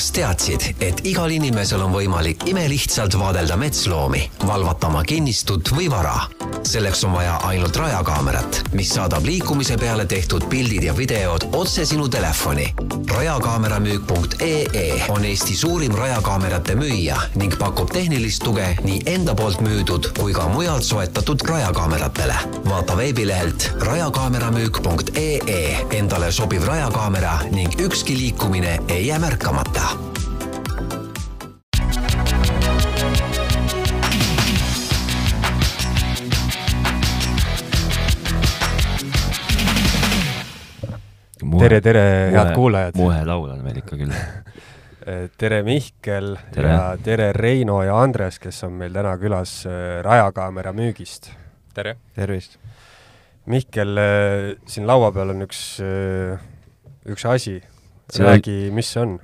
kas teadsid, et igal inimesel on võimalik imelihtsalt vaadelda metsloomi, valvata oma kinnistut või vara? selleks on vaja ainult rajakaamerat, mis saadab liikumise peale tehtud pildid ja videod otse sinu telefoni. rajakaameramüük.ee on Eesti suurim rajakaamerate müüja ning pakub tehnilist tuge nii enda poolt müüdud kui ka mujalt soetatud rajakaameratele. vaata veebilehelt rajakaameramüük.ee endale sobiv rajakaamera ning ükski liikumine ei jää märkamata tere, tere, head kuulajad! muhe laul on meil ikka küll tere, Mihkel tere. ja tere, Reino ja Andres, kes on meil täna külas äh, Rajakaamera müügist. tere! tervist! Mihkel, äh, siin laua peal on üks, üks asi. räägi, mis see on?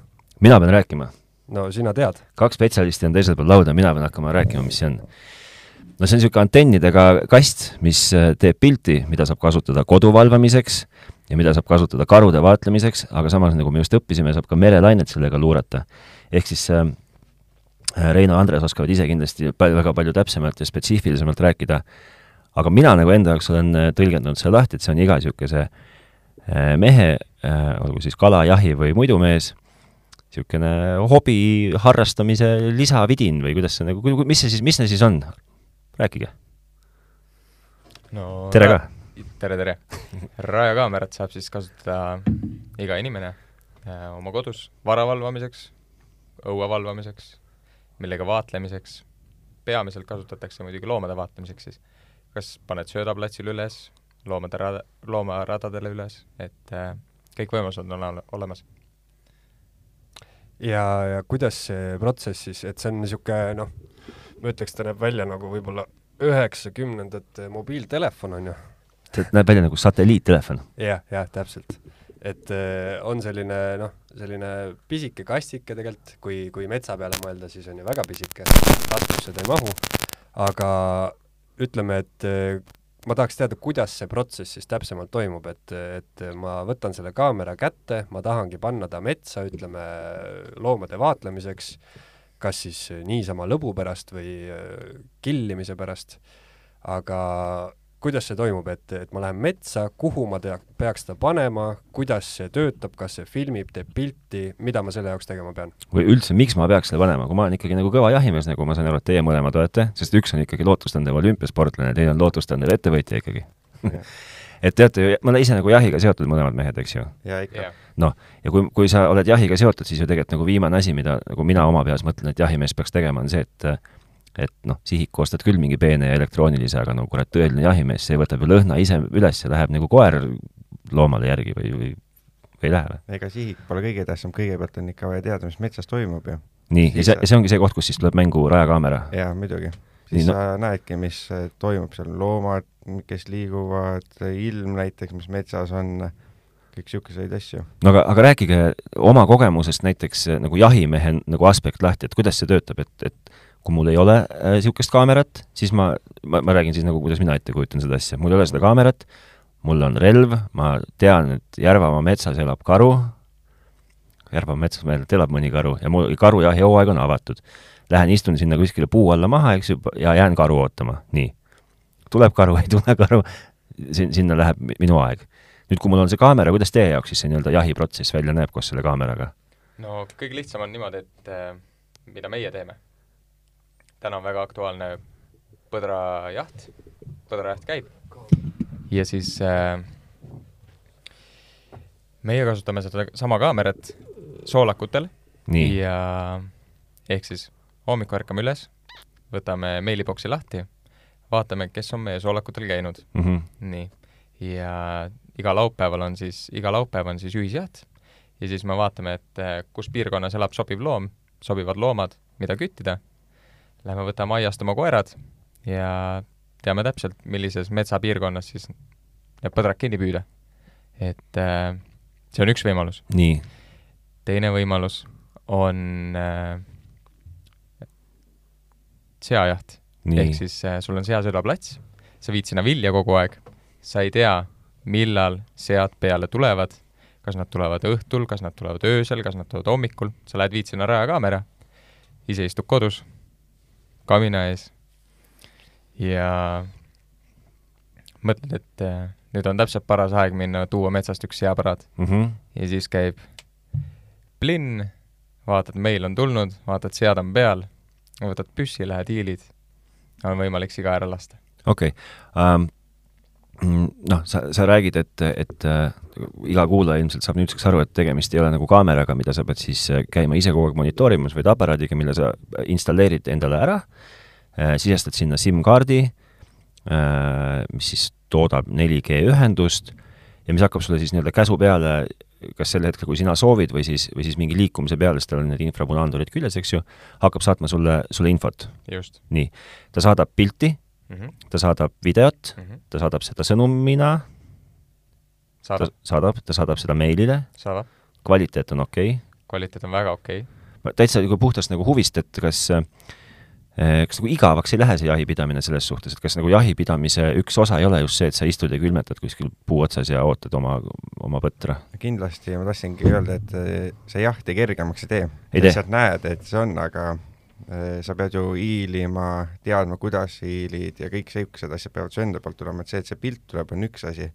mina pean rääkima? no sina tead. kaks spetsialisti on teisel pool lauda, mina pean hakkama rääkima, mis see on. no see on niisugune antennidega kast, mis teeb pilti, mida saab kasutada kodu valvamiseks ja mida saab kasutada karude vaatlemiseks, aga samas, nagu me just õppisime, saab ka merelainet sellega luurata. ehk siis äh, Reino ja Andres oskavad ise kindlasti palju, väga palju täpsemalt ja spetsiifilisemalt rääkida, aga mina nagu enda jaoks olen tõlgendanud selle lahti, et see on iga niisuguse äh, mehe äh,, olgu siis kalajahi või muidu mees, niisugune hobi harrastamise lisavidin või kuidas see nagu, mis see siis, mis see siis on? rääkige no,. tere ka! Tere, tere! rajakaamerat saab siis kasutada iga inimene äh, oma kodus vara valvamiseks, õue valvamiseks, millega vaatlemiseks, peamiselt kasutatakse muidugi loomade vaatlemiseks siis. kas paned söödaplatsil üles, loomade rada, loomaradadele üles, et äh, kõik võimalused on ole, olemas. ja, ja kuidas see protsess siis, et see on niisugune noh, ma ütleks, ta näeb välja nagu võib-olla üheksakümnendate mobiiltelefon, on ju? See näeb välja nagu satelliittelefon. Ja,. jah, jah, täpselt. et äh, on selline noh, selline pisike kastike tegelikult, kui, kui metsa peale mõelda, siis on ju väga pisike, taskusse ta ei mahu, aga ütleme, et äh, ma tahaks teada, kuidas see protsess siis täpsemalt toimub, et, et ma võtan selle kaamera kätte, ma tahangi panna ta metsa, ütleme, loomade vaatlemiseks, kas siis niisama lõbu pärast või äh, killimise pärast, aga kuidas see toimub, et, et ma lähen metsa, kuhu ma tea, peaks ta panema, kuidas see töötab, kas see filmib, teeb pilti, mida ma selle jaoks tegema pean? või üldse, miks ma peaks selle panema, kui ma olen ikkagi nagu kõva jahimees, nagu ma saan aru, et teie mõlemad olete, sest üks on ikkagi lootustandev olümpiasportlane, teine on lootustandev ettevõtja ikkagi et teate ju, me oleme ise nagu jahiga seotud mõlemad mehed, eks ju? jaa, ikka yeah.. noh, ja kui, kui sa oled jahiga seotud, siis ju tegelikult nagu viimane asi, mida nagu mina oma peas mõtlen, et jahimees peaks tegema, on see, et et noh, sihiku ostad küll mingi peene ja elektroonilise, aga no kurat, tõeline jahimees, see võtab ju lõhna ise üles ja läheb nagu koer loomale järgi või, või, või ei lähe või? ega sihik pole kõige tähtsam, kõigepealt on ikka vaja teada, mis metsas toimub ju. nii, ja see, see ongi see koht, kus siis tuleb mängu rajakaamera? jaa, muidugi. siis nii, no... sa näedki, mis toimub seal, loomad, kes liiguvad, ilm näiteks, mis metsas on, kõik niisuguseid asju. no aga, aga rääkige oma kogemusest näiteks nagu jahimehe nagu aspekt lahti, et kuidas see töötab, et, et kui mul ei ole niisugust äh, kaamerat, siis ma, ma, ma räägin siis nagu, kuidas mina ette kujutan seda asja, mul ei ole seda kaamerat, mul on relv, ma tean, et Järvamaa metsas elab karu, Järvamaa metsas meil elab mõni karu ja mul karujahi hooaeg on avatud. Lähen istun sinna kuskile puu alla maha, eks ju, ja jään karu ootama, nii. tuleb karu, ei tule karu, sin-, sinna läheb minu aeg. nüüd, kui mul on see kaamera, kuidas teie jaoks siis see nii-öelda jahiprotsess välja näeb koos selle kaameraga? no kõige lihtsam on niimoodi, et äh, mida meie teeme täna on väga aktuaalne põdrajaht, põdrajaht käib. ja siis äh, meie kasutame seda sama kaamerat soolakutel ja ehk siis hommikul ärkame üles, võtame meiliboksi lahti, vaatame, kes on meie soolakutel käinud mm. -hmm. nii, ja iga laupäeval on siis, iga laupäev on siis ühisjaht ja siis me vaatame, et äh, kus piirkonnas elab sobiv loom, sobivad loomad, mida küttida lähme võtame aiast oma koerad ja teame täpselt, millises metsapiirkonnas siis need põdrad kinni püüda. et äh, see on üks võimalus. nii. teine võimalus on äh, seajaht. ehk siis äh, sul on seasõidaplats, sa viid sinna vilja kogu aeg, sa ei tea, millal sead peale tulevad, kas nad tulevad õhtul, kas nad tulevad öösel, kas nad tulevad hommikul, sa lähed, viid sinna rajakaamera, ise istud kodus, kamina ees ja mõtled, et äh, nüüd on täpselt paras aeg minna tuua metsast üks seapärad mm. -hmm. ja siis käib plinn, vaatad, meil on tulnud, vaatad, sead on peal, võtad püssi, lähed hiilid, on võimalik siga ära lasta. okei okay. um, noh, sa, sa räägid, et, et äh, iga kuulaja ilmselt saab nüüdseks aru, et tegemist ei ole nagu kaameraga, mida sa pead siis äh, käima ise kogu aeg monitoorimas, vaid aparaadiga, mille sa installeerid endale ära äh,, sisestad sinna SIM-kaardi äh,, mis siis toodab 4G ühendust ja mis hakkab sulle siis nii-öelda käsu peale kas sel hetkel, kui sina soovid, või siis, või siis mingi liikumise peale, sest tal on need infrapunaandurid küljes, eks ju, hakkab saatma sulle, sulle infot. nii, ta saadab pilti mm. -hmm. ta saadab videot Mm -hmm. ta saadab seda sõnumina, ta saadab, saadab, ta saadab seda meilile, saadab, kvaliteet on okei okay. kvaliteet on väga okei okay.. Täitsa nagu puhtast nagu huvist, et kas eh, kas nagu igavaks ei lähe see jahipidamine selles suhtes, et kas nagu jahipidamise üks osa ei ole just see, et sa istud ja külmetad kuskil puu otsas ja ootad oma, oma põtra? kindlasti ma tahtsingi öelda, et eh, see jaht ei kergemaks ei tee. Lihtsalt näed, et see on, aga sa pead ju hiilima, teadma, kuidas hiilid ja kõik siuksed asjad peavad su enda poolt tulema, et see, et see pilt tuleb, on üks asi,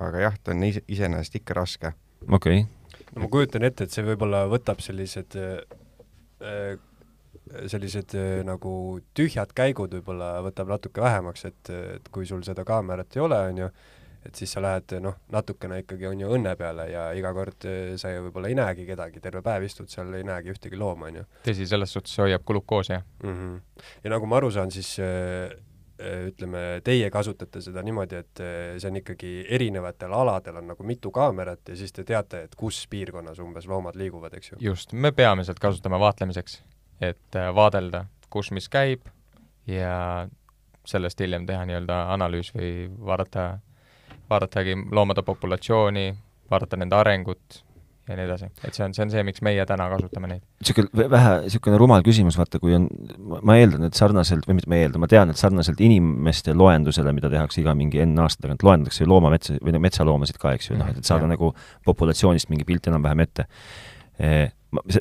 aga jaht on ise, iseenesest ikka raske. okei okay., no ma kujutan ette, et see võib-olla võtab sellised äh, sellised äh, nagu tühjad käigud võib-olla võtab natuke vähemaks, et, et kui sul seda kaamerat ei ole, on ju, et siis sa lähed noh, natukene ikkagi on ju õnne peale ja iga kord äh, sa ju võib-olla ei näegi kedagi, terve päev istud seal, ei näegi ühtegi looma, on ju tõsi, selles suhtes hoiab glukoosi, jah. mm. -hmm. ja nagu ma aru saan, siis äh, äh, ütleme, teie kasutate seda niimoodi, et see on ikkagi erinevatel aladel on nagu mitu kaamerat ja siis te teate, et kus piirkonnas umbes loomad liiguvad, eks ju? just, me peamiselt kasutame vaatlemiseks, et vaadelda, kus mis käib ja sellest hiljem teha nii-öelda analüüs või vaadata, vaadatagi loomade populatsiooni, vaadata nende arengut ja nii edasi. et see on, see on see, miks meie täna kasutame neid. niisugune vähe, niisugune rumal küsimus, vaata, kui on, ma eeldan, et sarnaselt, või mitte ma eeldan, ma tean, et sarnaselt inimeste loendusele, mida tehakse iga mingi N aasta tagant, loendatakse loomametsa või no metsaloomasid ka, eks ju, noh, et saada Jah. nagu populatsioonist mingi pilt enam-vähem ette.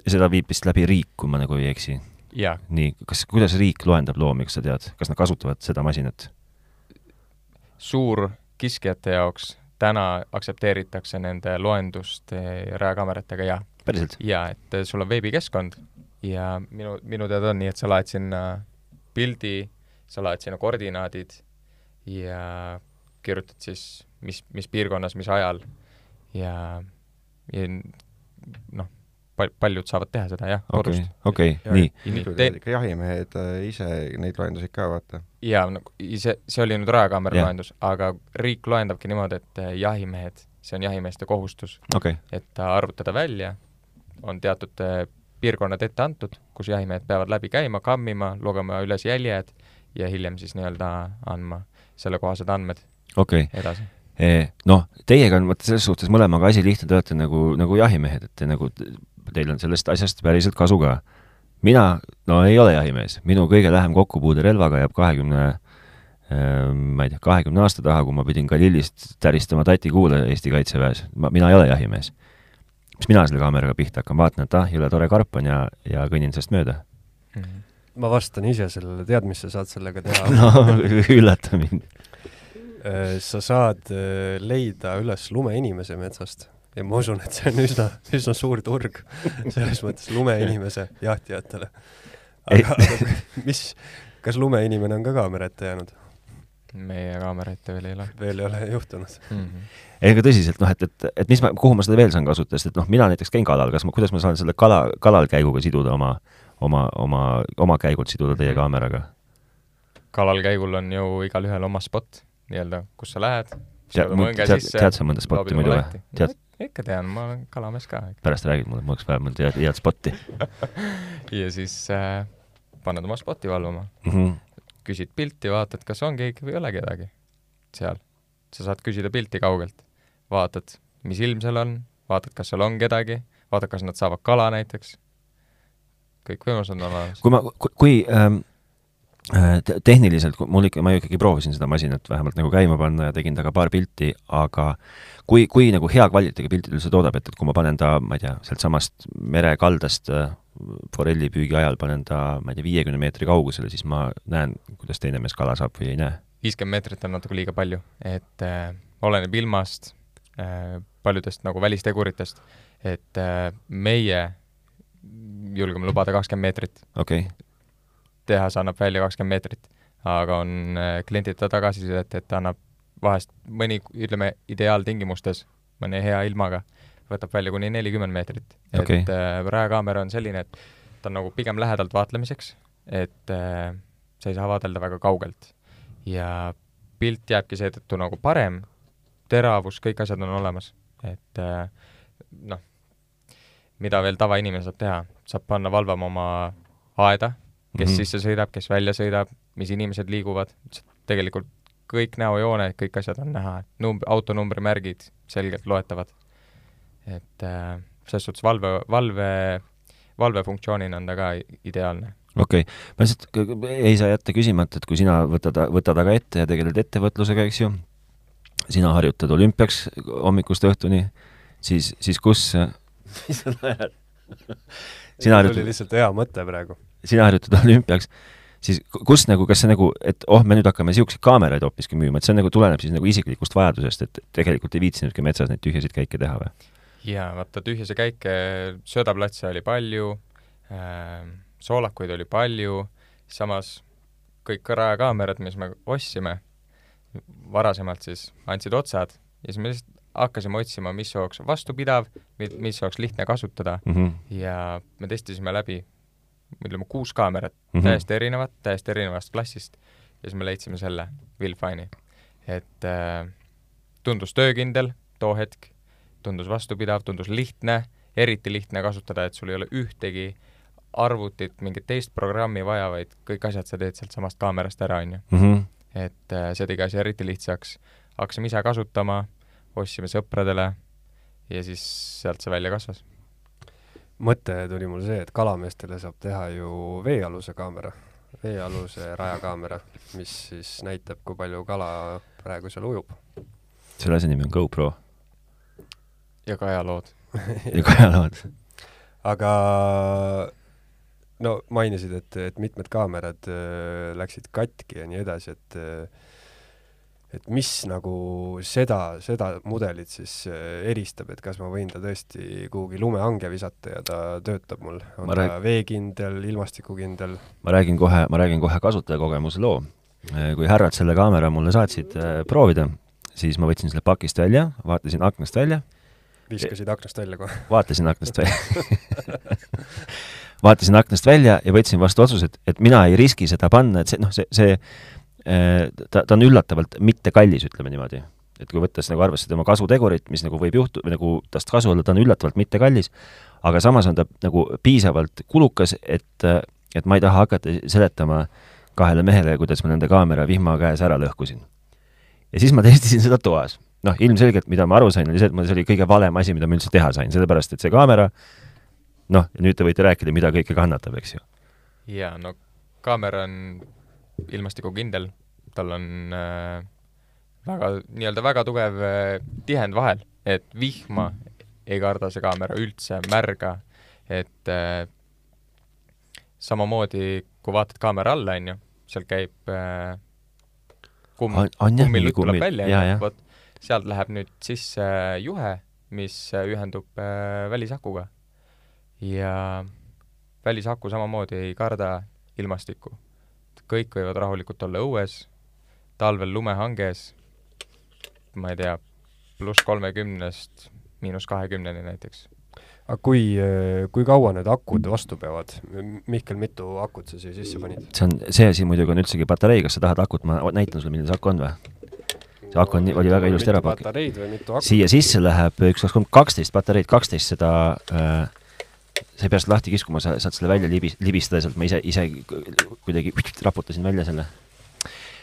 Seda viib vist läbi riik, kui ma nagu ei eksi. nii, kas, kuidas riik loendab loomi, kas sa tead, kas nad kasutavad seda masinat? Suurkiskjate jaoks täna aktsepteeritakse nende loendust eh, rajakaameratega ja päriselt? jaa, et eh, sul on veebikeskkond ja minu, minu teada on nii, et sa laed sinna pildi, sa laed sinna koordinaadid ja kirjutad siis, mis, mis piirkonnas, mis ajal ja, ja noh, pal-, paljud saavad teha seda jah, okei kodust., okei, Ja- nii. ikka jahimehed äh, ise neid loendusi ka, vaata. jaa, nagu ise, see oli nüüd rajakaamera Jah. loendus, aga riik loendabki niimoodi, et eh, jahimehed, see on jahimeeste kohustus, okei okay., et ta arvutada välja, on teatud eh, piirkonnad ette antud, kus jahimehed peavad läbi käima, kammima, lugema üles jäljed ja hiljem siis nii-öelda andma sellekohased andmed okei okay. edasi. noh, teiega on vaata selles suhtes mõlemaga asi lihtne, te olete nagu, nagu jahimehed, et te nagu, teil on sellest asjast päriselt kasu ka. mina, no ei ole jahimees, minu kõige lähem kokkupuude relvaga jääb kahekümne ma ei tea, kahekümne aasta taha, kui ma pidin Galilist täristama tatikuule Eesti Kaitseväes, ma, mina ei ole jahimees. mis mina selle kaameraga pihta hakkan, vaatan, et ah, jõle tore karp on ja, ja kõnnin sellest mööda. ma vastan ise sellele, tead, mis sa saad sellega teha no üllata mind. sa saad äh, leida üles lumeinimese metsast ja ma usun, et see on üsna, üsna suur turg selles mõttes lumeinimese jahtijatele. aga, aga mis, kas lumeinimene on ka kaamera ette jäänud? meie kaamera ette veel ei ole. veel ei ole juhtunud mm. -hmm. ei, aga tõsiselt, noh, et, et, et mis ma, kuhu ma seda veel saan kasutada, sest et noh, mina näiteks käin kalal, kas ma, kuidas ma saan selle kala, kalalkäiguga siduda oma, oma, oma, oma käigud siduda teie kaameraga? kalalkäigul on ju igalühel oma spot nii-öelda, kus sa lähed. tead sa mõnda spotti muidu või? tead? Ikka tean, ma olen kalamees ka. pärast räägid mulle, mul oleks vaja mõnda head, head spotti ja siis äh, paned oma spotti valvama mm. -hmm. küsid pilti, vaatad, kas on keegi või ei ole kedagi seal. sa saad küsida pilti kaugelt, vaatad, mis ilm seal on, vaatad, kas seal on kedagi, vaatad, kas nad saavad kala näiteks. kõik võimalused on olemas. kui ma, kui ähm, Äh, tehniliselt, mul ikka, ma ju ikkagi proovisin seda masinat vähemalt nagu käima panna ja tegin temaga paar pilti, aga kui, kui nagu hea kvaliteediga piltid üldse toodab, et, et kui ma panen ta, ma ei tea, sealtsamast merekaldast äh, forellipüügi ajal panen ta, ma ei tea, viiekümne meetri kaugusele, siis ma näen, kuidas teine mees kala saab või ei näe. viiskümmend meetrit on natuke liiga palju, et äh, oleneb ilmast äh,, paljudest nagu välisteguritest, et äh, meie julgeme lubada kakskümmend meetrit, okei okay. Tehas annab välja kakskümmend meetrit, aga on äh, klientide tagasisidet, et annab vahest mõni, ütleme, ideaaltingimustes, mõne hea ilmaga, võtab välja kuni nelikümmend meetrit. Okei. et äh, rajakaamera on selline, et ta on nagu pigem lähedalt vaatlemiseks, et äh, sa ei saa vaadelda väga kaugelt. ja pilt jääbki seetõttu nagu parem, teravus, kõik asjad on olemas, et äh, noh, mida veel tavainimene saab teha, saab panna valvama oma aeda, kes mm -hmm. sisse sõidab, kes välja sõidab, mis inimesed liiguvad, tegelikult kõik näojooned, kõik asjad on näha, numb-, autonumbrimärgid selgelt loetavad. et äh, selles suhtes valve, valve, valvefunktsioonina on ta ka ideaalne. okei okay., ma lihtsalt ei saa jätta küsimata, et kui sina võtad, võtad aga ette ja tegeled ettevõtlusega, eks ju, sina harjutad olümpiaks hommikust õhtuni, siis, siis kus, mis sa naerad? sina mul oli lihtsalt hea mõte praegu. Sina harjutad olümpiaks, siis ku- kus nagu, kas see nagu, et oh, me nüüd hakkame niisuguseid kaameraid hoopiski müüma, et see nagu, tuleneb siis nagu isiklikust vajadusest, et tegelikult ei viitsinudki metsas neid tühjasid käike teha või? jaa, vaata tühjase käike, söödaplatse oli palju äh,, soolakuid oli palju, samas kõik rajakaamerad, mis me ostsime, varasemalt siis andsid otsad ja siis me lihtsalt hakkasime otsima, mis oleks vastupidav, mis oleks lihtne kasutada mm. -hmm. ja me testisime läbi, ütleme kuus kaamerat mm, Mhm. -hmm. täiesti erinevat, täiesti erinevast klassist ja siis me leidsime selle, Willfine'i. et äh, tundus töökindel too hetk, tundus vastupidav, tundus lihtne, eriti lihtne kasutada, et sul ei ole ühtegi arvutit, mingit teist programmi vaja, vaid kõik asjad sa teed sealtsamast kaamerast ära, on ju. -hmm. et äh, see tegi asja eriti lihtsaks. hakkasime ise kasutama, ostsime sõpradele ja siis sealt see välja kasvas. Mõte tuli mul see, et kalameestele saab teha ju veealuse kaamera, veealuse rajakaamera, mis siis näitab, kui palju kala praegu seal ujub. selle asja nimi on GoPro ja ka ajalood. ja kajalood. aga no mainisid, et, et mitmed kaamerad äh, läksid katki ja nii edasi, et äh, et mis nagu seda, seda mudelit siis äh, eristab, et kas ma võin ta tõesti kuhugi lumehange visata ja ta töötab mul, on Ma ta rääg- veekindel, ilmastikukindel, ma räägin kohe, ma räägin kohe kasutajakogemuse loo. kui härrad selle kaamera mulle saatsid äh, proovida, siis ma võtsin selle pakist välja, vaatasin aknast välja, viskasid aknast välja kohe. vaatasin aknast välja vaatasin aknast välja ja võtsin vastu otsuse, et, et mina ei riski seda panna, et see, noh, see, see ta, ta on üllatavalt mitte kallis, ütleme niimoodi. et kui võttes nagu arvesse tema kasutegurit, mis nagu võib juhtu-, nagu tast kasu olla, ta on üllatavalt mitte kallis, aga samas on ta nagu piisavalt kulukas, et, et ma ei taha hakata seletama kahele mehele, kuidas ma nende kaamera vihma käes ära lõhkusin. ja siis ma testisin seda toas noh, ilmselgelt, mida ma aru sain, oli see, et ma, see oli kõige valem asi, mida ma üldse teha sain, sellepärast et see kaamera noh, nüüd te võite rääkida, mida kõike kannatab, eks ju. jaa, no kaamera on ilmastikukindel, tal on äh, väga, nii-öelda väga tugev äh, tihend vahel, et vihma ei karda see kaamera üldse, märga, et äh, samamoodi, kui vaatad kaamera alla, on ju, seal käib äh, kumm mingi tuleb välja, on ju vot sealt läheb nüüd sisse juhe, mis äh, ühendub äh, välisakuga. ja välisaku samamoodi ei karda ilmastikku. Kõik võivad rahulikult olla õues, talvel lumehanges, ma ei tea, pluss kolmekümnest miinus kahekümneni näiteks. aga kui, kui kaua need akud vastu peavad? Mihkel, mitu akut sa siia sisse panid? see on, see asi muidugi on üldsegi patarei, kas sa tahad akut, ma näitan sulle, milline see aku on või? see aku on, oli väga ilusti ära pakitud. siia sisse läheb üks, kaks, kolm, kaksteist patareid, kaksteist seda äh, sa ei pea seda lahti kiskuma, sa saad selle välja libis-, libistada sealt, ma ise, ise kuidagi raputasin välja selle.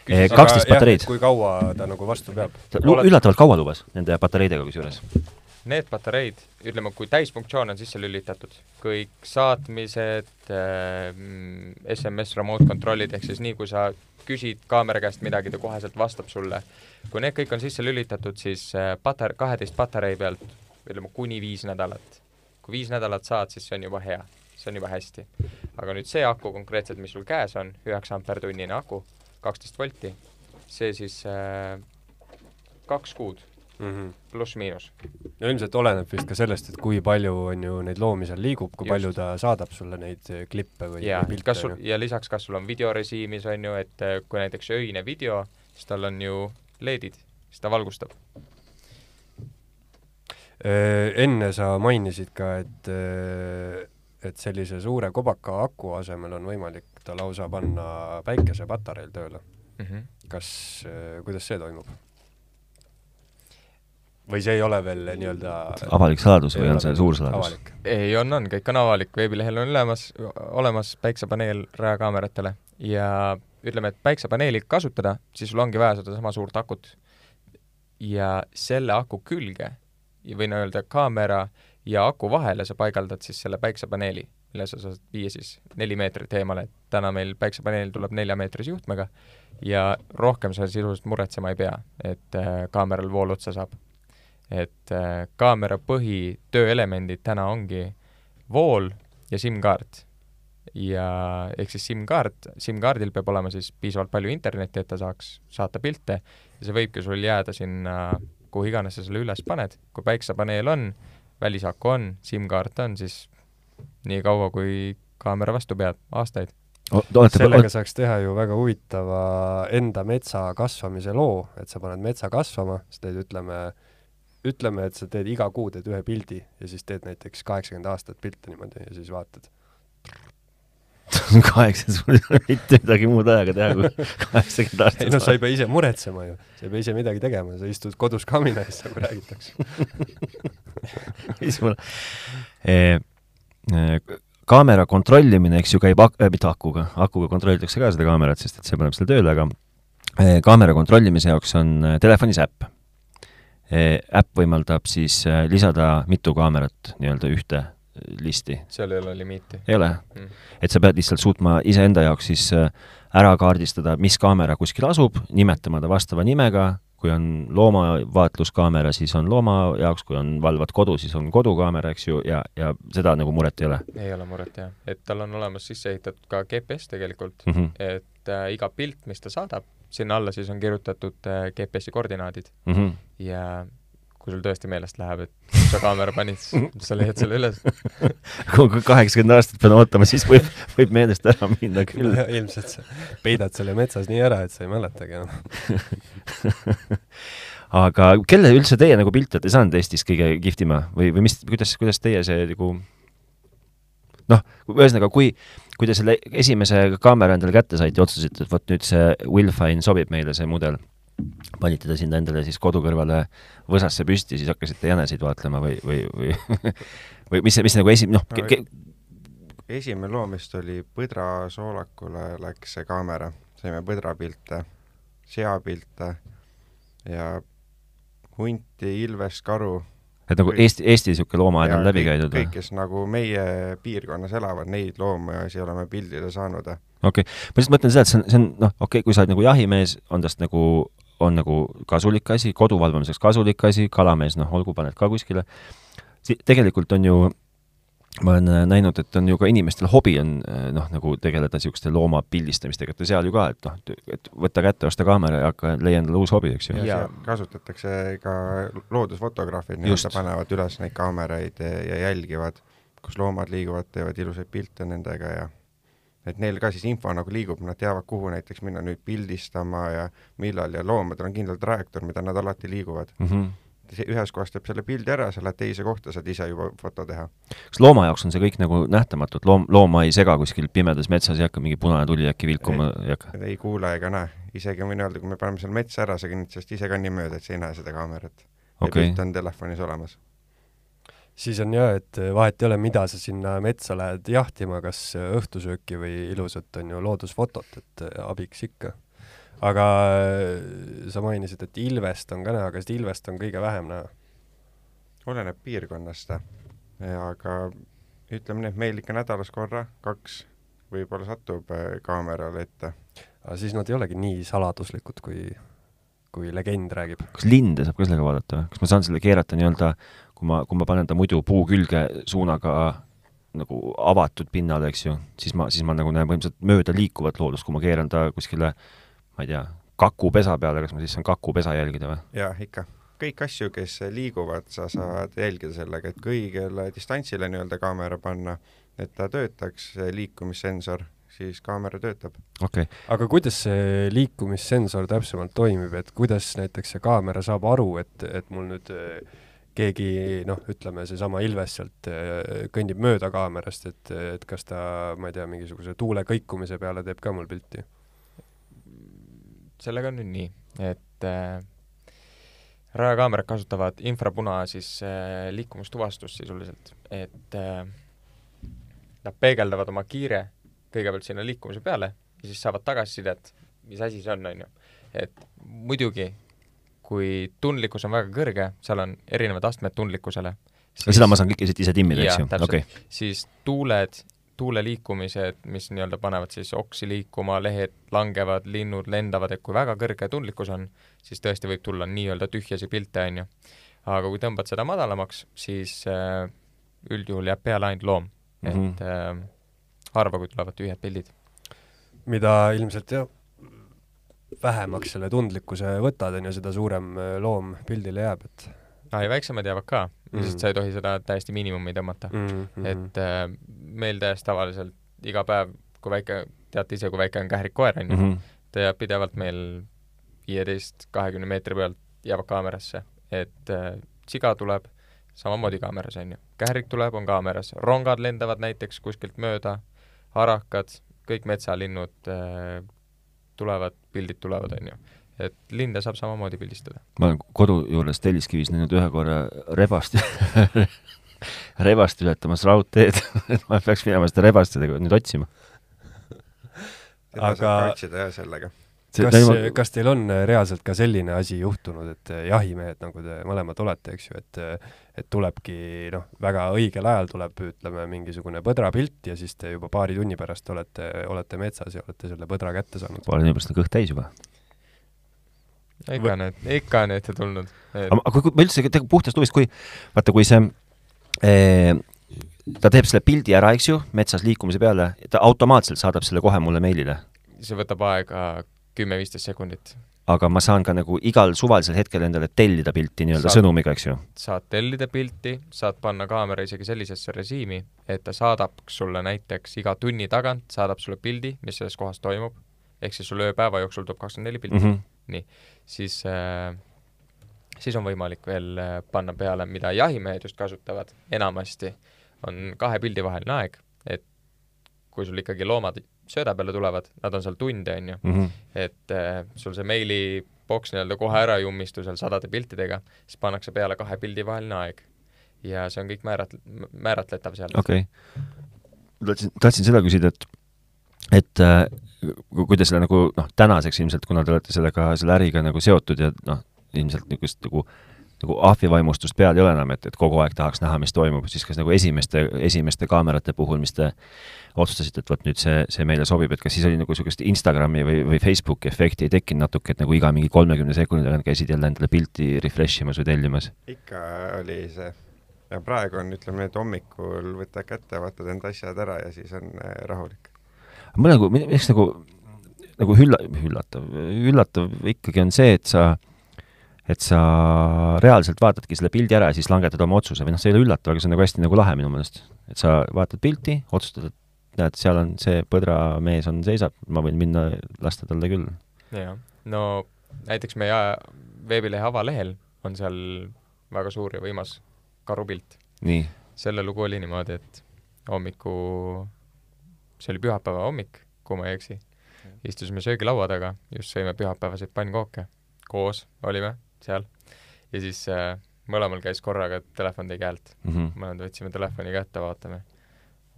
kaksteist patareid. kui kaua ta nagu vastu peab? üllatavalt kaua lubas nende patareidega kusjuures. need patareid, ütleme, kui täisfunktsioon on sisse lülitatud, kõik saatmised äh,, SMS remote kontrollid, ehk siis nii, kui sa küsid kaamera käest midagi, ta koheselt vastab sulle. kui need kõik on sisse lülitatud, siis äh, patar-, kaheteist patarei pealt ütleme kuni viis nädalat. Kui viis nädalat saad, siis see on juba hea, see on juba hästi. aga nüüd see aku konkreetselt, mis sul käes on, üheksa ampertunnine aku, kaksteist volti, see siis äh, kaks kuud mm -hmm. pluss-miinus. no ilmselt oleneb vist ka sellest, et kui palju on ju neid loomi seal liigub, kui Just. palju ta saadab sulle neid eh, klippe või ja pilte, kas sul ja lisaks, kas sul on videorežiimis on ju, et äh, kui näiteks öine video, siis tal on ju LED-id, siis ta valgustab. Eh, enne sa mainisid ka, et et sellise suure kobaka aku asemel on võimalik ta lausa panna päikesepatareil tööle. Mm -hmm. kas, kuidas see toimub? või see ei ole veel nii-öelda avalik saladus või on see suur saladus? ei, on, on, kõik on avalik, veebilehel on olemas, olemas päiksepaneel rajakaameratele ja ütleme, et päiksepaneeli kasutada, siis sul ongi vaja sedasama suurt akut. ja selle aku külge või nii-öelda kaamera ja aku vahele sa paigaldad siis selle päiksepaneeli, mille sa saad viia siis neli meetrit eemale, et täna meil päiksepaneel tuleb neljameetrise juhtmega ja rohkem sa sisuliselt muretsema ei pea, et äh, kaameral vool otsa saab et äh, kaamera põhitööelemendid täna ongi vool ja SIM-kaart. ja ehk siis SIM-kaart, SIM-kaardil peab olema siis piisavalt palju internetti, et ta saaks saata pilte ja see võibki sul jääda sinna, kuhu iganes sa selle üles paned, kui päiksepaneel on, välisaku on, SIM-kaart on, siis nii kaua, kui kaamera vastu peab, aastaid. olete, sellega saaks teha ju väga huvitava enda metsa kasvamise loo, et sa paned metsa kasvama, sa teed, ütleme, ütleme, et sa teed iga kuu teed ühe pildi ja siis teed näiteks kaheksakümmend aastat pilte niimoodi ja siis vaatad. kaheksa, sul ei ole mitte midagi muud aega teha kui kaheksakümmend aastat. ei noh, sa ei pea ise muretsema ju, sa ei pea ise midagi tegema, sa istud kodus kamina ees, nagu räägitakse. eh, eh, kaamera kontrollimine, eks ju, käib ak- äh,, mitte akuga, akuga kontrollitakse ka seda kaamerat, sest et see paneb selle tööle, aga eh, kaamera kontrollimise jaoks on eh, telefonis äpp eh,. äpp võimaldab siis eh, lisada mitu kaamerat nii-öelda ühte eh, listi. seal ei ole limiiti ei ole mm. et sa pead lihtsalt suutma iseenda jaoks siis äh, ära kaardistada, mis kaamera kuskil asub, nimetama ta vastava nimega, kui on loomavaatluskaamera, siis on looma jaoks, kui on, valvad kodu, siis on kodukaamera, eks ju, ja, ja seda nagu muret ei ole ei ole muret jah, et tal on olemas sisse ehitatud ka GPS tegelikult mm. -hmm. et äh, iga pilt, mis ta saadab, sinna alla siis on kirjutatud äh, GPS-i koordinaadid Mm -hmm. ja kui sul tõesti meelest läheb, et kus sa kaamera panid, siis sa leiad selle üles. kui kaheksakümmend aastat pean ootama, siis võib, võib meelest ära minna küll. ilmselt sa peidad selle metsas nii ära, et sa ei mäletagi enam. aga kelle üldse teie nagu pilte olete saanud Eestis kõige kihvtima või, või mis, kuidas, kuidas teie see nagu noh, ühesõnaga, kui, kui te selle esimese kaamera endale kätte saite ja otsustasite, et vot nüüd see Willfine sobib meile, see mudel, panite ta sinna endale siis kodu kõrvale võsasse püsti, siis hakkasite jäneseid vaatlema või, või, või või mis see, mis nagu esi-, noh No, esimene loom vist oli põdra soolakule läks see kaamera, saime põdrapilte, seapilte ja hunti, ilvest, karu. et nagu Eesti, Eesti niisugune loomaaed on läbi käidud või? kõik, kes nagu meie piirkonnas elavad, neid loomasi oleme pildile saanud. okei okay., ma lihtsalt mõtlen seda, et see on, see on noh, okei okay,, kui sa oled nagu jahimees, on tast nagu, on nagu kasulik asi, kodu valvamiseks kasulik asi, kalamees, noh, olgu, paned ka kuskile. tegelikult on ju, ma olen äh, näinud, et on ju ka inimestel hobi on äh, noh, nagu tegeleda niisuguste looma pildistamistega, et seal ju ka, et noh, et võta kätte, osta kaamera ja hakka, leia endale uus hobi, eks ju. ja kasutatakse ka loodusfotograafid, nii-öelda panevad üles neid kaameraid ja, ja jälgivad, kus loomad liiguvad, teevad ilusaid pilte nendega ja et neil ka siis info nagu liigub, nad teavad, kuhu näiteks minna nüüd pildistama ja millal ja loomadel on kindel trajektoor, mida nad alati liiguvad. Mm -hmm. ühes kohas teeb selle pildi ära, sa lähed teise kohta, saad ise juba foto teha. kas looma jaoks on see kõik nagu nähtamatu, et loom, looma ei sega kuskil pimedas metsas, ei hakka mingi punane tuli äkki vilkuma, ei hakka? ei kuule ega näe, isegi võin öelda, kui me paneme seal metsa ära, sa sellest ise ka nii mööda, et sa ei näe seda kaamerat. ja okei pilt on telefonis olemas. Siis on jah, et vahet ei ole, mida sa sinna metsa lähed jahtima, kas õhtusööki või ilusat, on ju, loodusfotot, et abiks ikka. aga äh, sa mainisid, et ilvest on ka näha, kas ilvest on kõige vähem näha? oleneb piirkonnast, aga ütleme nii, et meil ikka nädalas korra, kaks võib-olla satub äh, kaamerale ette. aga siis nad ei olegi nii saladuslikud, kui, kui legend räägib. kas linde saab ka sellega vaadata või? kas ma saan selle keerata nii-öelda, kui ma, kui ma panen ta muidu puu külge suunaga nagu avatud pinnale, eks ju, siis ma, siis ma nagu näen põhimõtteliselt mööda liikuvat loodust, kui ma keeran ta kuskile, ma ei tea, kakupesa peale, kas ma siis saan kakupesa jälgida või? jah, ikka. kõik asju, kes liiguvad, sa saad jälgida sellega, et kui õigele distantsile nii-öelda kaamera panna, et ta töötaks, see liikumissensor, siis kaamera töötab. okei okay. aga kuidas see liikumissensor täpsemalt toimib, et kuidas näiteks see kaamera saab aru, et, et mul nüüd äh, keegi noh, ütleme seesama Ilves sealt äh, kõnnib mööda kaamerast, et, et kas ta, ma ei tea, mingisuguse tuule kõikumise peale teeb ka mul pilti? sellega on nüüd nii, et äh, rajakaamerad kasutavad infrapuna siis äh, liikumistuvastust sisuliselt, et äh, nad peegeldavad oma kiire kõigepealt sinna liikumise peale ja siis saavad tagasisidet, mis asi see on, on ju. et muidugi, kui tundlikkus on väga kõrge, seal on erinevad astmed tundlikkusele. seda ma saan kõike siit ise timmida, eks ju? okei okay.. siis tuuled, tuule liikumised, mis nii-öelda panevad siis oksi liikuma, lehed langevad, linnud lendavad, et kui väga kõrge tundlikkus on, siis tõesti võib tulla nii-öelda tühjasi pilte, on ju. aga kui tõmbad seda madalamaks, siis äh, üldjuhul jääb peale ainult loom mm, -hmm. et äh, harva, kui tulevad tühjad pildid. mida ilmselt jah, vähemaks selle tundlikkuse võtad, on ju, seda suurem äh, loom pildile jääb, et aa, ja väiksemad jäävad ka mm., lihtsalt sa ei tohi seda täiesti miinimumi tõmmata mm. -hmm. et äh, meil täiesti tavaliselt iga päev, kui väike, teate ise, kui väike on kährik koer, on ju, Mhm. ta jääb pidevalt meil viieteist, kahekümne meetri pealt jääb kaamerasse, et äh, siga tuleb samamoodi kaameras, on ju. kährik tuleb, on kaameras, rongad lendavad näiteks kuskilt mööda, harakad, kõik metsalinnud äh, tulevad, pildid tulevad, on ju. et linde saab samamoodi pildistada. ma olen kodu juures Telliskivis näinud ühe korra rebast rebast ületamas raudteed et ma peaks minema seda rebast nüüd otsima. Aga- saab kaitsida jah sellega. Kas Niimoodi-, kas teil on äh, reaalselt ka selline asi juhtunud, et äh, jahimehed, nagu te mõlemad olete, eks ju, et et tulebki noh, väga õigel ajal tuleb, ütleme, mingisugune põdrapilt ja siis te juba paari tunni pärast olete, olete metsas ja olete selle põdra kätte saanud? paari tunni pärast on kõht täis juba. ikka on need, ikka on ette tulnud. aga aga kui ma üldse tegelikult puhtast huvist, kui vaata, kui see eh, ta teeb selle pildi ära, eks ju, metsas liikumise peale, ta automaatselt saadab selle kohe mulle meilile. see võtab aega kümme-viisteist sekundit. aga ma saan ka nagu igal suvalisel hetkel endale tellida pilti nii-öelda sõnumiga, eks ju. saad tellida pilti, saad panna kaamera isegi sellisesse režiimi, et ta saadab sulle näiteks iga tunni tagant, saadab sulle pildi, mis selles kohas toimub, ehk siis sul ööpäeva jooksul tuleb kakskümmend neli pilti mm. mm, -hmm. -hmm. siis äh, siis on võimalik veel äh, panna peale, mida jahimehed just kasutavad enamasti, on kahe pildi vaheline aeg, et kui sul ikkagi loomad sööda peale tulevad, nad on seal tunde, on ju, -hmm. et äh, sul see meili boks nii-öelda kohe ära ei ummistu seal sadade piltidega, siis pannakse peale kahe pildi vaheline aeg. ja see on kõik määrat-, määratletav seal. okei okay.. tahtsin, tahtsin seda küsida, et, et äh, kui te selle nagu noh, tänaseks ilmselt, kuna te olete sellega, selle äriga nagu seotud ja noh, ilmselt niisugust nagu nagu ahvivaimustust peal ei ole enam, et, et kogu aeg tahaks näha, mis toimub, siis kas nagu esimeste, esimeste kaamerate puhul, mis te otsustasite, et vot nüüd see, see meile sobib, et kas siis oli nagu niisugust Instagrami või, või Facebooki efekti ei tekkinud natuke, et nagu iga mingi kolmekümne sekundi tagant käisid jälle endale pilti refresh imas või tellimas? ikka oli see. ja praegu on, ütleme, et hommikul võtad kätte, vaatad enda asjad ära ja siis on äh, rahulik. mul nagu, miks nagu, nagu ülla-, üllatav, üllatav ikkagi on see, et sa, et sa reaalselt vaatadki selle pildi ära ja siis langetad oma otsuse. või noh, see ei ole üllatav, aga see on nagu hästi nagu lahe minu meelest. et sa vaatad pilti, otsustad, et näed, seal on see põdramees on, seisab, ma võin minna lasta talle küll. jah, no näiteks meie veebilehe avalehel on seal väga suur ja võimas karupilt. nii, selle lugu oli niimoodi, et hommiku, see oli pühapäeva hommik, kui ma ei eksi, istusime söögilaua taga, just sõime pühapäevaseid pannkooke, koos olime seal ja siis äh, mõlemal käis korraga, telefon tegi häält. mm -hmm. mõlemad võtsime telefoni kätte, vaatame.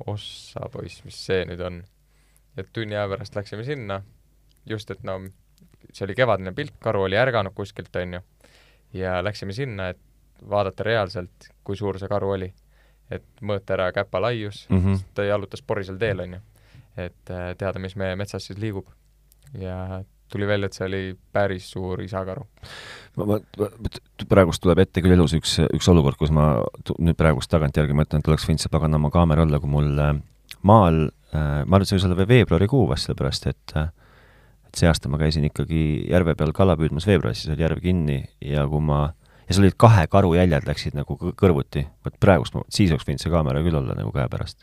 ossa poiss, mis see nüüd on? ja tunni aja pärast läksime sinna, just et no see oli kevadine pilt, karu oli ärganud kuskilt, on ju, ja läksime sinna, et vaadata reaalselt, kui suur see karu oli. et mõõta ära käpa laius mm, -hmm. ta jalutas porisel teel, on ju. et äh, teada, mis meie metsas siis liigub. ja tuli välja, et see oli päris suur isakaru. ma, ma, praegust tuleb ette küll elus üks, üks olukord, kus ma nüüd praegust tagantjärgi mõtlen, et oleks võinud see paganama kaamera olla, kui mul äh, maal äh,, ma arvan, et see võis olla veel veebruarikuu vast, sellepärast et äh, et see aasta ma käisin ikkagi järve peal kala püüdmas veebruaris, siis oli järv kinni ja kui ma ja seal olid kahe karu jäljed läksid nagu kõ- kõrvuti, vot praegust ma, siis oleks võinud see kaamera küll olla nagu käepärast.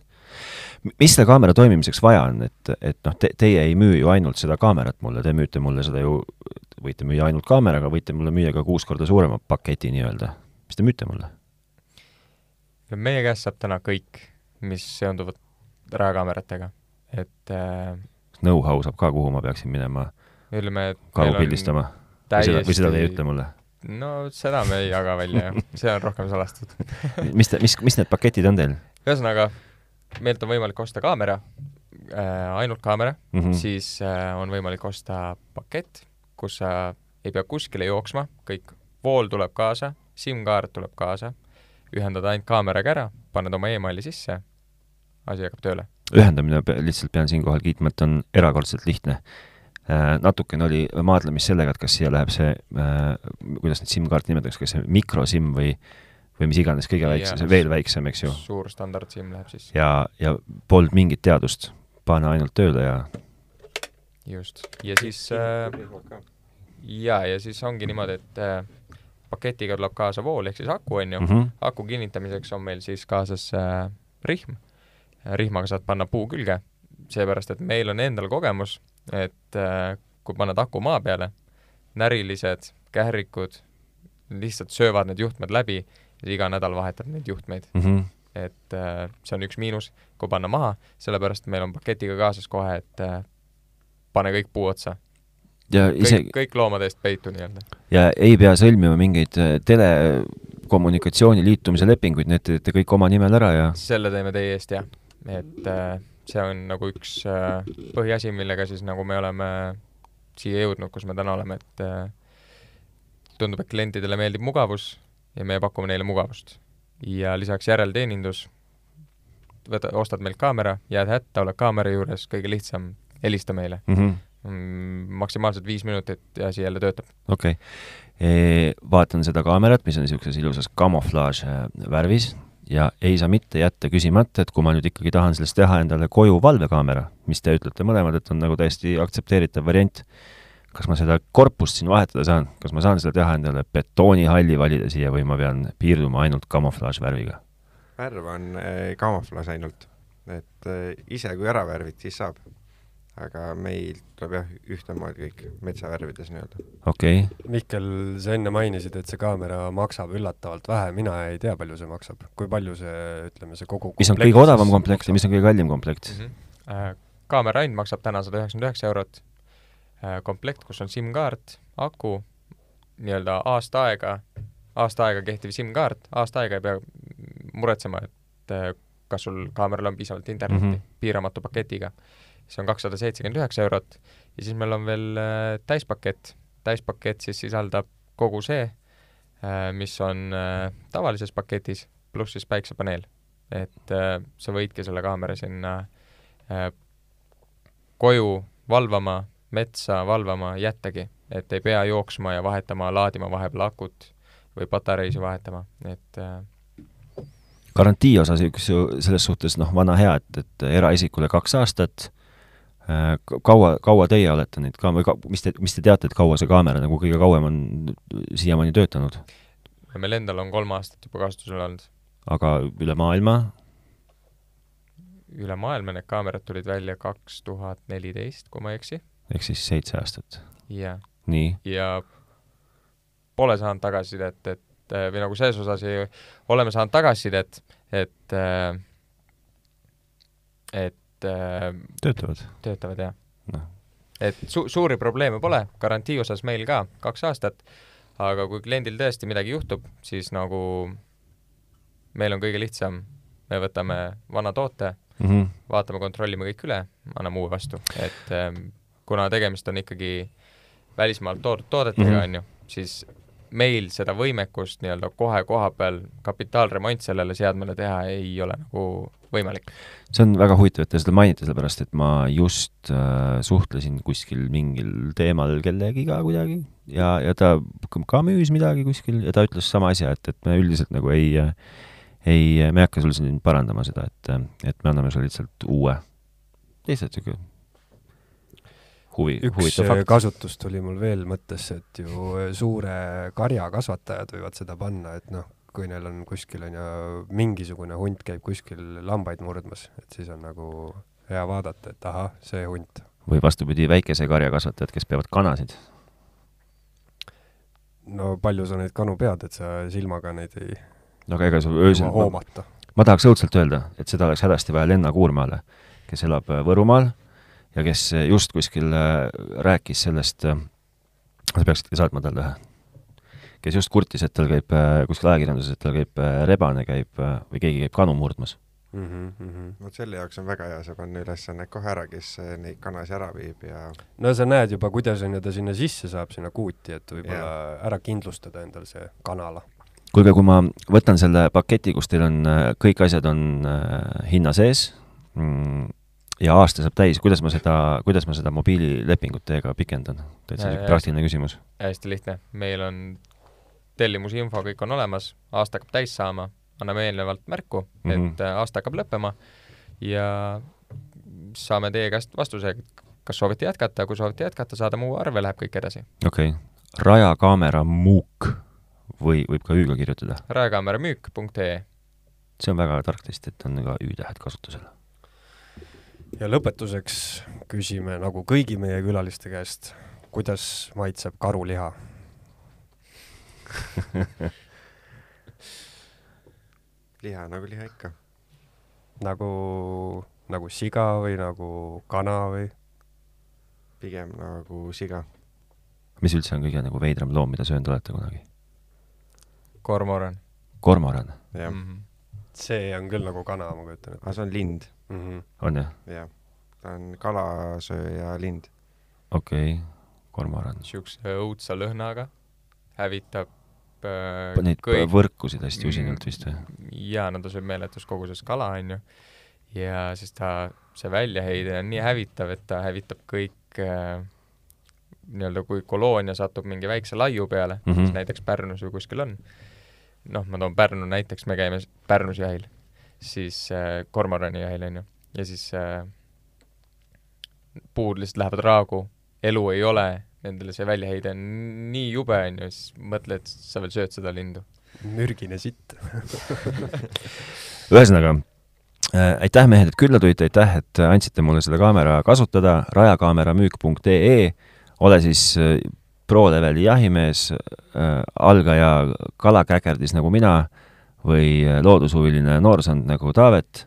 Mis selle kaamera toimimiseks vaja on, et, et noh te,, teie ei müü ju ainult seda kaamerat mulle, te müüte mulle seda ju, võite müüa ainult kaameraga, võite mulle müüa ka kuus korda suurema paketi nii-öelda. mis te müüte mulle? meie käest saab täna kõik, mis seonduvad rajakaameratega. et äh, Know-how saab ka, kuhu ma peaksin minema ütleme, et karu pildistama? seda, või seda te ei ütle mulle? no seda me ei jaga välja, jah. see on rohkem salastatud. mis mis, mis need paketid on teil ühesõnaga, meilt on võimalik osta kaamera äh,, ainult kaamera mm? mm., -hmm. siis äh, on võimalik osta pakett, kus sa ei pea kuskile jooksma, kõik vool tuleb kaasa, SIM-kaart tuleb kaasa, ühendad ainult kaameraga ära, paned oma emaili sisse, asi hakkab tööle. ühendamine, lihtsalt pean siinkohal kiitma, et on erakordselt lihtne. natukene oli maadlemist sellega, et kas siia läheb see, kuidas neid SIM-kaarte nimetatakse, kas see mikroSIM või, või mis iganes kõige väiksem, see veel väiksem, eks ju. suur standard SIM läheb sisse. ja, ja polnud mingit teadust, pane ainult tööle ja just, ja siis äh, ja, ja siis ongi niimoodi, et äh, paketiga tuleb kaasa vool ehk siis aku on ju mm, -hmm. aku kinnitamiseks on meil siis kaasas äh, rihm. rihmaga saad panna puu külge, seepärast et meil on endal kogemus, et äh, kui paned aku maa peale, närilised, kährikud lihtsalt söövad need juhtmed läbi iga nädal vahetab neid juhtmeid, Mm -hmm. et äh, see on üks miinus, kui panna maha, sellepärast meil on paketiga kaasas kohe, et äh, pane kõik puu otsa. ja kõik isegi, kõik loomade eest peitu nii-öelda. ja ei pea sõlmima mingeid äh, telekommunikatsiooni liitumise lepinguid, need teete kõik oma nimel ära ja selle teeme teie eest jah, et äh, see on nagu üks äh, põhiasi, millega siis nagu me oleme siia jõudnud, kus me täna oleme, et äh, tundub, et klientidele meeldib mugavus ja me pakume neile mugavust. ja lisaks järelteenindus, võta, ostad meilt kaamera, jääd hätta, oled kaamera juures, kõige lihtsam, helista meile mm. -hmm. mm,. maksimaalselt viis minutit ja asi jälle töötab. okei okay., vaatan seda kaamerat, mis on niisuguses ilusas kamuflaaž äh, värvis ja ei saa mitte jätta küsimata, et kui ma nüüd ikkagi tahan sellest teha endale koju valvekaamera, mis te ütlete mõlemad, et on nagu täiesti aktsepteeritav variant, kas ma seda korpust siin vahetada saan, kas ma saan seda teha endale betoonihalli valida siia või ma pean piirduma ainult kamuflaažvärviga? värv on äh, kamuflaaž ainult, et äh, ise kui ära värvid, siis saab. aga meil tuleb jah, ühtemoodi kõik metsavärvides nii-öelda. okei okay., Mihkel, sa enne mainisid, et see kaamera maksab üllatavalt vähe, mina ei tea, palju see maksab, kui palju see, ütleme, see kogu mis on kõige odavam komplekt ja mis on kõige kallim komplekt mm? -hmm. kaamera hind maksab täna sada üheksakümmend üheksa eurot. komplekt, kus on SIM-kaart, aku, nii-öelda aasta aega, aasta aega kehtiv SIM-kaart, aasta aega ei pea muretsema, et äh, kas sul kaameral on piisavalt internetti mm. -hmm. piiramatu paketiga. see on kakssada seitsekümmend üheksa eurot ja siis meil on veel äh, täispakett. täispakett siis sisaldab kogu see, mis on äh, tavalises paketis, pluss siis päiksepaneel. et äh, sa võidki selle kaamera sinna äh, koju valvama, metsa valvama jättagi, et ei pea jooksma ja vahetama, laadima vahepeal akut või patareisid vahetama, et äh, garantii osas üks ju selles suhtes noh, vana hea, et, et eraisikule kaks aastat, kaua, kaua teie olete neid kaam-, või ka, mis te, mis te teate, et kaua see kaamera nagu kõige kauem on siiamaani töötanud? meil endal on kolm aastat juba kasutusel olnud. aga üle maailma üle maailma need kaamerad tulid välja kaks tuhat neliteist, kui ma ei eksi, ehk siis seitse aastat. ja, nii, ja pole saanud tagasisidet, et või nagu selles osas ei, oleme saanud tagasisidet, et äh, et äh, töötavad. töötavad jah Noh. et su-, suuri probleeme pole, garantii osas meil ka kaks aastat, aga kui kliendil tõesti midagi juhtub, siis nagu meil on kõige lihtsam, me võtame vana toote, Mm -hmm. vaatame, kontrollime kõik üle, anname uue vastu, et ähm, kuna tegemist on ikkagi välismaalt toodud toodetega Mhm. on ju, siis meil seda võimekust nii-öelda kohe koha peal kapitaalremont sellele seadmele teha ei ole nagu võimalik. see on väga huvitav, et te seda mainite, sellepärast et ma just äh, suhtlesin kuskil mingil teemal kellegiga kuidagi ja, ja ta ka müüs midagi kuskil ja ta ütles sama asja, et, et me üldiselt nagu ei ei, me ei hakka sul siin parandama seda, et, et me anname sulle lihtsalt uue, lihtsalt niisugune huvi, üks kasutus tuli mul veel mõttesse, et ju suure karja kasvatajad võivad seda panna, et noh, kui neil on kuskil on ju mingisugune hunt käib kuskil lambaid murdmas, et siis on nagu hea vaadata, et ahah, see hunt. või vastupidi, väikese karja kasvatajad, kes peavad kanasid. no palju sa neid kanu pead, et sa silmaga neid ei no aga ega sa öösel hoomata. ma tahaks õudselt öelda, et seda oleks hädasti vaja Lenna Kuurmaale, kes elab äh, Võrumaal ja kes just kuskil äh, rääkis sellest, äh, sa peaksidki saatma talle ühe, kes just kurtis, et tal käib kuskil ajakirjanduses, et tal käib rebane käib või keegi käib kanu murdmas mm. -hmm, mm -hmm. vot selle jaoks on väga hea see panna ülesanne kohe ära, kes neid kanasi ära viib ja no sa näed juba, kuidas on ju ta sinna sisse saab, sinna kuuti, et võib-olla yeah. ära kindlustada endal see kanala kuulge, kui ma võtan selle paketi, kus teil on, kõik asjad on äh, hinna sees mm, ja aasta saab täis, kuidas ma seda, kuidas ma seda mobiililepingut teiega pikendan? täitsa praktiline küsimus. hästi lihtne, meil on tellimusinfo, kõik on olemas, aasta hakkab täis saama, anname eelnevalt märku mm, -hmm. et äh, aasta hakkab lõppema ja saame teie käest vastuse, kas soovite jätkata, kui soovite jätkata, saadame uue arve, läheb kõik edasi. okei okay., rajakaamera muuk või võib ka Ü-ga kirjutada? rajakaamera müük.ee see on väga tark test, et on ka Ü-tähed kasutusel ja lõpetuseks küsime nagu kõigi meie külaliste käest, kuidas maitseb karuliha liha nagu liha ikka. nagu, nagu siga või nagu kana või? pigem nagu siga. mis üldse on kõige nagu veidram loom, mida söönud olete kunagi? kormoran. kormoran? jah mm -hmm see on küll nagu kana, ma kujutan ette. aga see on lind mm. -hmm. on jah? jah, ta on kalasööja lind. okei okay., kormoran. niisuguse õudsa lõhnaga, hävitab äh, Neid kõik... võrkusid hästi usinalt vist või? jaa, no ta sööb meeletus koguses kala, on ju, ja siis ta, see väljaheide on nii hävitav, et ta hävitab kõik äh, nii-öelda kui koloonia satub mingi väikse laiu peale mm, -hmm. mis näiteks Pärnus või kuskil on, noh, ma toon Pärnu näiteks, me käime Pärnus jahil, siis äh, kormorani jahil, on ju, ja siis äh, puud lihtsalt lähevad raagu, elu ei ole, nendele see väljaheide on nii jube, on ju, siis mõtle, et sa veel sööd seda lindu. mürgine sitt. Ühesõnaga äh,, aitäh, mehed, et külla tulite, aitäh, et andsite mulle seda kaamera kasutada, rajakaamera.müük.ee, ole siis äh, pro-leveli jahimees. Äh,, algaja kalakäkerdis nagu mina või äh, loodushuviline noorsand nagu Taavet,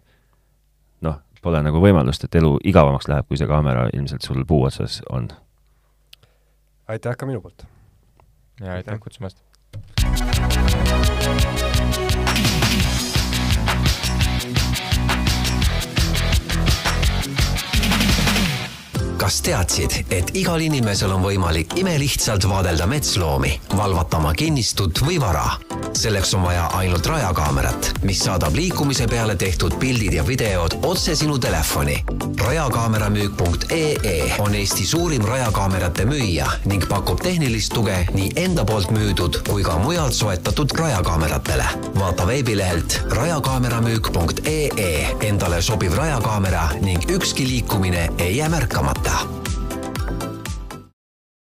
noh, pole nagu võimalust, et elu igavamaks läheb, kui see kaamera ilmselt sul puu otsas on. aitäh ka minu poolt! ja aitäh kutsumast! Kas teadsid, et igal inimesel on võimalik imelihtsalt vaadelda metsloomi, valvata oma kinnistut või vara? selleks on vaja ainult rajakaamerat, mis saadab liikumise peale tehtud pildid ja videod otse sinu telefoni. rajakaameramüük.ee on Eesti suurim rajakaamerate müüja ning pakub tehnilist tuge nii enda poolt müüdud kui ka mujalt soetatud rajakaameratele. vaata veebilehelt rajakaameramüük.ee endale sobiv rajakaamera ning ükski liikumine ei jää märkamata 다.